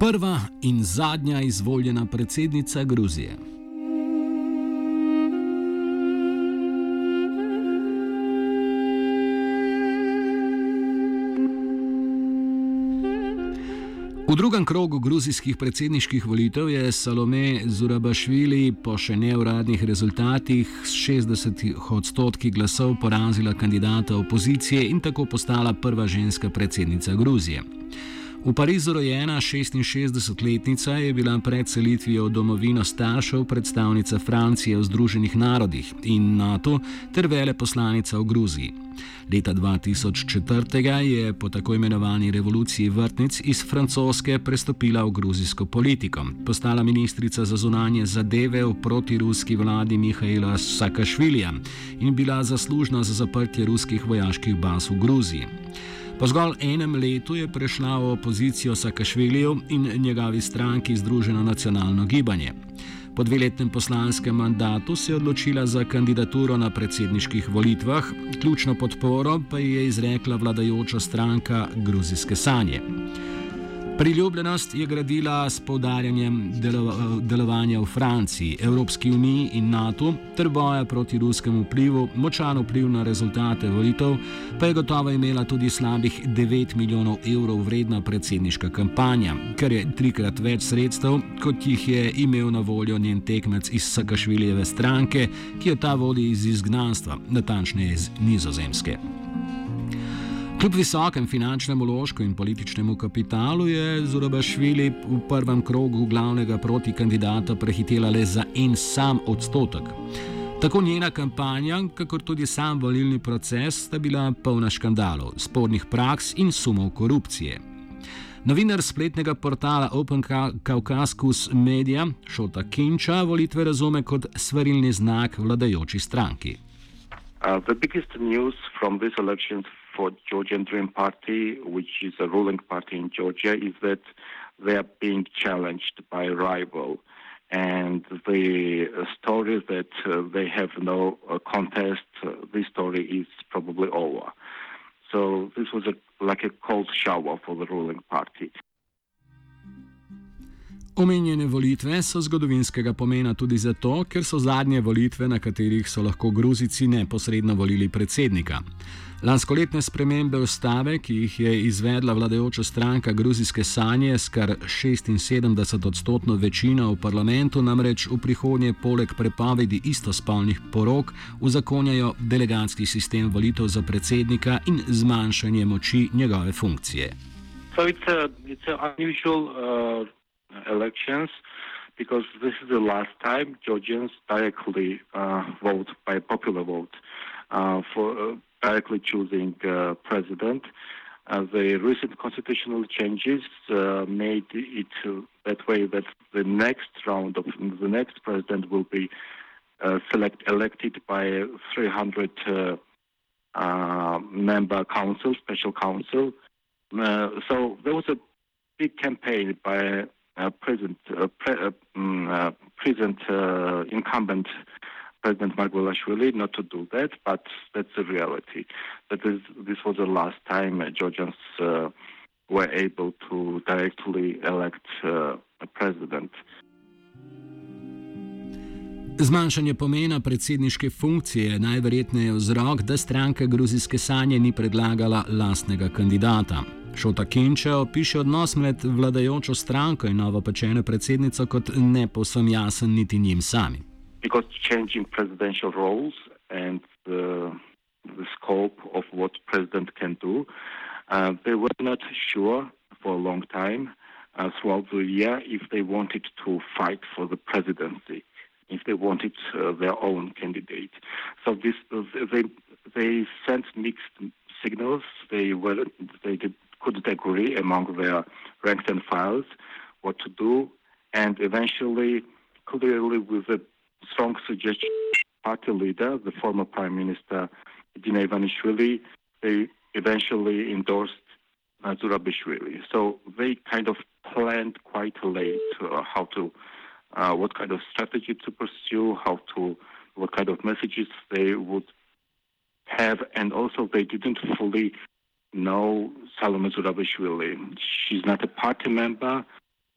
Prva in zadnja izvoljena predsednica Gruzije. V drugem krogu gruzijskih predsedniških volitev je Salome Zurabašvili po še neuradnih rezultatih s 60 odstotki glasov porazila kandidata opozicije in tako postala prva ženska predsednica Gruzije. V Parizu rojena 66-letnica je bila pred selitvijo v domovino staršev predstavnica Francije v Združenih narodih in NATO ter veleposlanica v Gruziji. Leta 2004 je po tako imenovani revoluciji vrtnic iz francoske prestopila v gruzijsko politiko. Postala ministrica za zunanje zadeve v protiruski vladi Mihajla Sakašvilija in bila zaslužna za zaprtje ruskih vojaških baz v Gruziji. Po zgolj enem letu je prešla v opozicijo Sakašviliju in njegovi stranki Združeno nacionalno gibanje. Po dveletnem poslanskem mandatu se je odločila za kandidaturo na predsedniških volitvah, ključno podporo pa ji je izrekla vladajoča stranka Gruzijske sanje. Priljubljenost je gradila s poudarjanjem delo delovanja v Franciji, Evropski uniji in NATO ter boja proti ruskemu vplivu, močan vpliv na rezultate volitev, pa je gotovo imela tudi slabih 9 milijonov evrov vredna predsedniška kampanja, kar je trikrat več sredstev, kot jih je imel na voljo njen tekmec iz Sakašvilijeve stranke, ki jo ta vodi iz izgnanstva, natančneje iz Nizozemske. Kljub visokem finančnemu ložku in političnemu kapitalu je Zurabašvili v prvem krogu glavnega protikandidata prehitela le za en sam odstotek. Tako njena kampanja, kakor tudi sam volilni proces sta bila polna škandalov, spornih praks in sumov korupcije. Novinar spletnega portala Open Caucasus Media, Šota Kinča, volitve razume kot svarilni znak vladajoči stranki. Uh, for Georgian Dream Party, which is a ruling party in Georgia, is that they are being challenged by a rival. And the story that uh, they have no uh, contest, uh, this story is probably over. So this was a, like a cold shower for the ruling party. Omenjene volitve so zgodovinskega pomena tudi zato, ker so zadnje volitve, na katerih so lahko Gruzici neposredno volili predsednika. Lanskoletne spremembe ustave, ki jih je izvedla vladajoča stranka Gruzijske sanje s kar 76 odstotno večino v parlamentu, namreč v prihodnje poleg prepovedi istospolnih porok uzakonjajo delegatski sistem volitev za predsednika in zmanjšanje moči njegove funkcije. So it's a, it's elections because this is the last time Georgians directly uh, vote by popular vote uh, for uh, directly choosing uh, president. Uh, the recent constitutional changes uh, made it that way that the next round of the next president will be select elected by 300 member council, special council. so there was a big campaign by uh, present uh, pre, uh, um, present incumbent President Margvelashvili not to do that, but that's the reality. That is, this was the last time Georgians were able to directly elect a president. Zmanjšanje pomena predsedniške funkcije je najverjetneje vzrok, da stranka gruzijske sanje ni predlagala lastnega kandidata. Šota Kinče opiše odnos med vladajočo stranko in novo pečeno predsednico kot ne povsem jasen niti njim sami. Because changing presidential roles and the, the scope of what president can do, uh, they were not sure for a long time uh, throughout the year if they wanted to fight for the presidency, if they wanted uh, their own candidate. So this, they, they sent mixed signals. They were, they did couldn't agree among their ranks and files what to do, and eventually, clearly, with a strong suggestion, party leader, the former prime minister Dina Ivanishvili, they eventually endorsed uh, Zurabishvili. So they kind of planned quite late uh, how to, uh, what kind of strategy to pursue, how to, what kind of messages they would have, and also they didn't fully know Salome Zurabishvili. She's not a party member.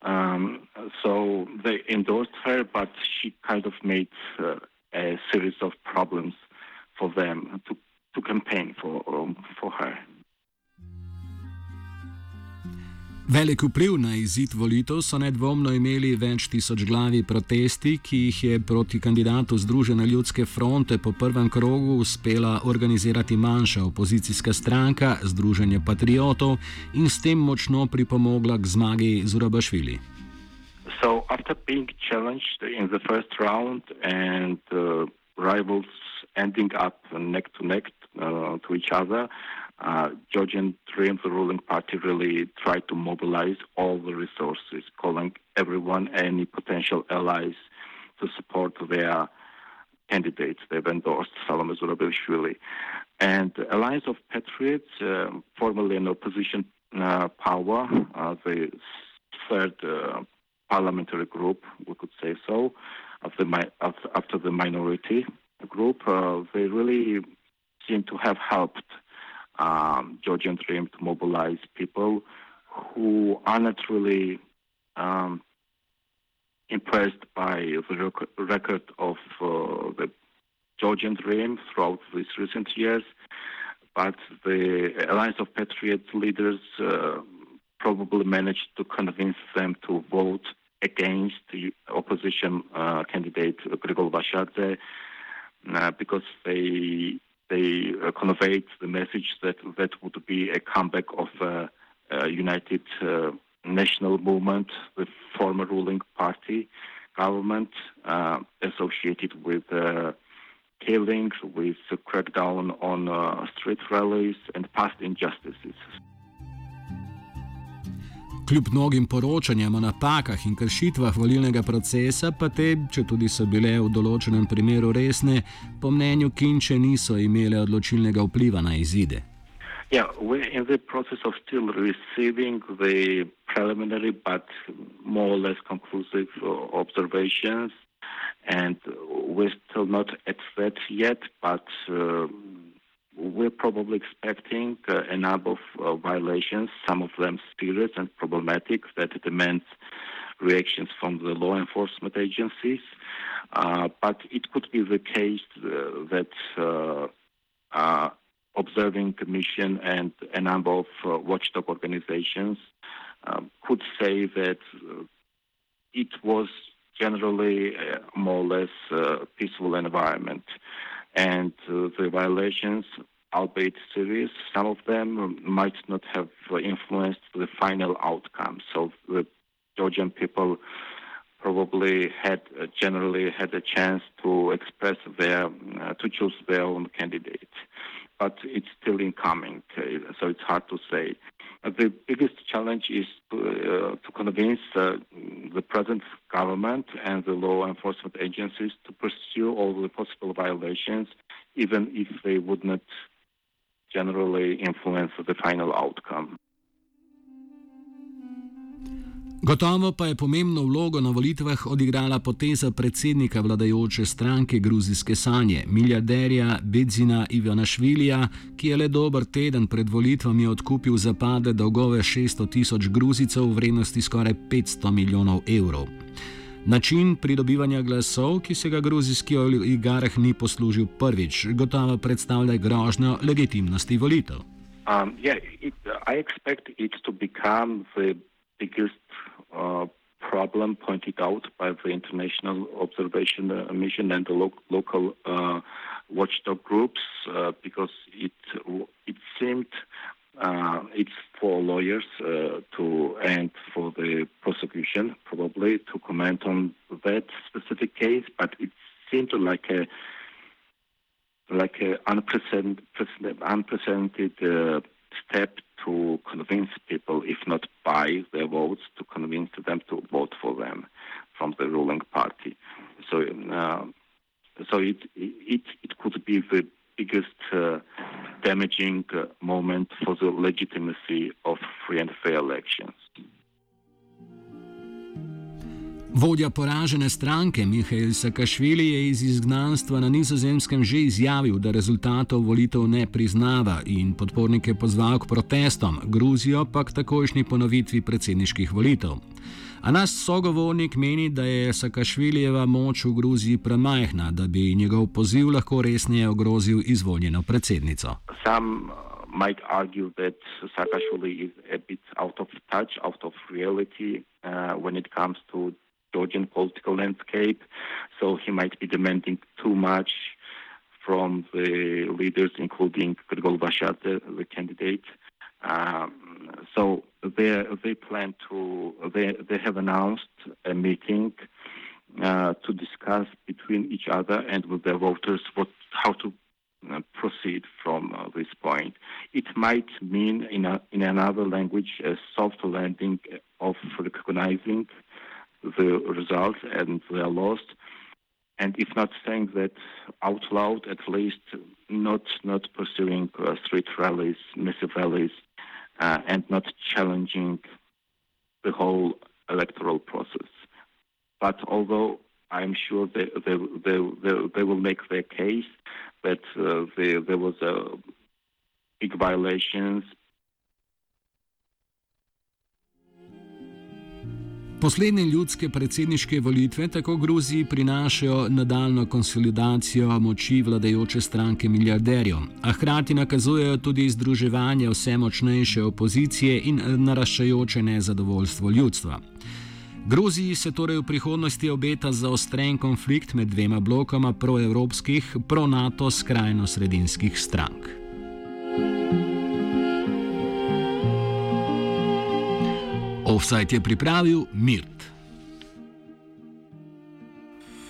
Um, so they endorsed her, but she kind of made uh, a series of problems for them to, to campaign for, um, for her. Velik vpliv na izid volitev so nedvomno imeli več tisočglavi protesti, ki jih je proti kandidatu Združene ljudske fronte po prvem krogu uspela organizirati manjša opozicijska stranka Združenje patriotov in s tem močno pripomogla k zmagi Zurabašvili. So, after being challenged in the first round and uh, rivals ending up neck to neck uh, to each other, Georgian Dream, the ruling party, really tried to mobilize all the resources, calling everyone, any potential allies, to support their candidates. They've endorsed Salome Zurabishvili. And Alliance of Patriots, uh, formerly an opposition uh, power, uh, the third uh, parliamentary group, we could say so, after, the, after the minority group, uh, they really seem to have helped um, Georgian Dream to mobilize people who are not really um, impressed by the rec- record of uh, the Georgian Dream throughout these recent years. But the Alliance of Patriots leaders uh, probably managed to convince them to vote against the opposition uh, candidate Grigol Vashadze uh, because they conveyed the message that that would be a comeback of a, a united uh, national movement, the former ruling party government, uh, associated with uh, killings, with crackdown on uh, street rallies and past injustices. Kljub mnogim poročanjem o napakah in kršitvah volilnega procesa, pa te, če tudi so bile v določenem primeru resne, po mnenju Kinče niso imele odločilnega vpliva na izide. Yeah, we're in the process of still receiving the preliminary but more or less conclusive observations, and we're still not at that yet, but uh, we're probably expecting uh, a number of uh, violations, some of them serious and problematic, that demands reactions from the law enforcement agencies. Uh, but it could be the case uh, that uh, uh, observing commission and a number of watchdog organizations could say that it was generally a more or less a peaceful environment and uh, the violations, albeit serious, some of them might not have influenced the final outcome. So the Georgian people probably had uh, generally had a chance to express their uh, to choose their own candidate, but it's still incoming, uh, so it's hard to say. The biggest challenge is to, uh, to convince uh, the present government and the law enforcement agencies to pursue all the possible violations, even if they would not generally influence the final outcome. Gotovo pa je pomembno vlogo na volitvah odigrala poteza predsednika vladajoče stranke Gruzijske sanje, milijarderja Bedzina Ivana Švilija, ki je le dober teden pred volitvami odkupil zapade dolgove 600 tisoč Gruzicev v vrednosti skoraj 500 milijonov evrov. Način pridobivanja glasov, ki se ga gruzijski oligarh ni poslužil prvič, gotovo predstavlja grožnjo legitimnosti volitev. Um, yeah, it, biggest uh, problem pointed out by the International Observation uh, Mission and the lo- local uh, watchdog groups uh, because it it seemed uh, it's for lawyers uh, to and for the prosecution probably to comment on that specific case, but it seemed like a like an unprecedented, unprecedented step to convince people, if not buy their votes, to convince them to vote for them from the ruling party. So, uh, so it, it it could be the biggest uh, damaging moment for the legitimacy of free and fair elections. Vodja poražene stranke Mihajl Sakašvili je iz izgnanstva na nizozemskem že izjavil, da rezultatov volitev ne priznava in podpornike pozval k protestom, Gruzijo pa k takojšnji ponovitvi predsedniških volitev. A naš sogovornik meni, da je Sakašvilijeva moč v Gruziji premajhna, da bi njegov poziv lahko resneje ogrozil izvoljeno predsednico. Some might argue that Saakashvili is a bit out of touch, out of reality uh, when it comes to Georgian political landscape. So he might be demanding too much from the leaders, including Grigol Bashat, the, the candidate. Um, so they they plan to they they have announced a meeting uh, to discuss between each other and with their voters what how to uh, proceed from uh, this point. It might mean, in, a, in another language, a soft landing of recognizing the results and they are lost. and if not saying that out loud, at least not not pursuing uh, street rallies, massive rallies, uh, and not challenging the whole electoral process. But although I'm sure they, they, they, they, they will make their case that uh, they, there was a big violations Poslednje ljudske predsedniške volitve tako Gruziji prinašajo nadaljno konsolidacijo moči vladajoče stranke milijarderjev, a hkrati nakazujejo tudi združevanje vse močnejše opozicije in naraščajoče nezadovoljstvo ljudstva. Gruziji se torej v prihodnosti obeta zaostren konflikt med dvema blokoma proevropskih, pro-NATO skrajno-sredinskih strank. Offside je pripravil Mirt.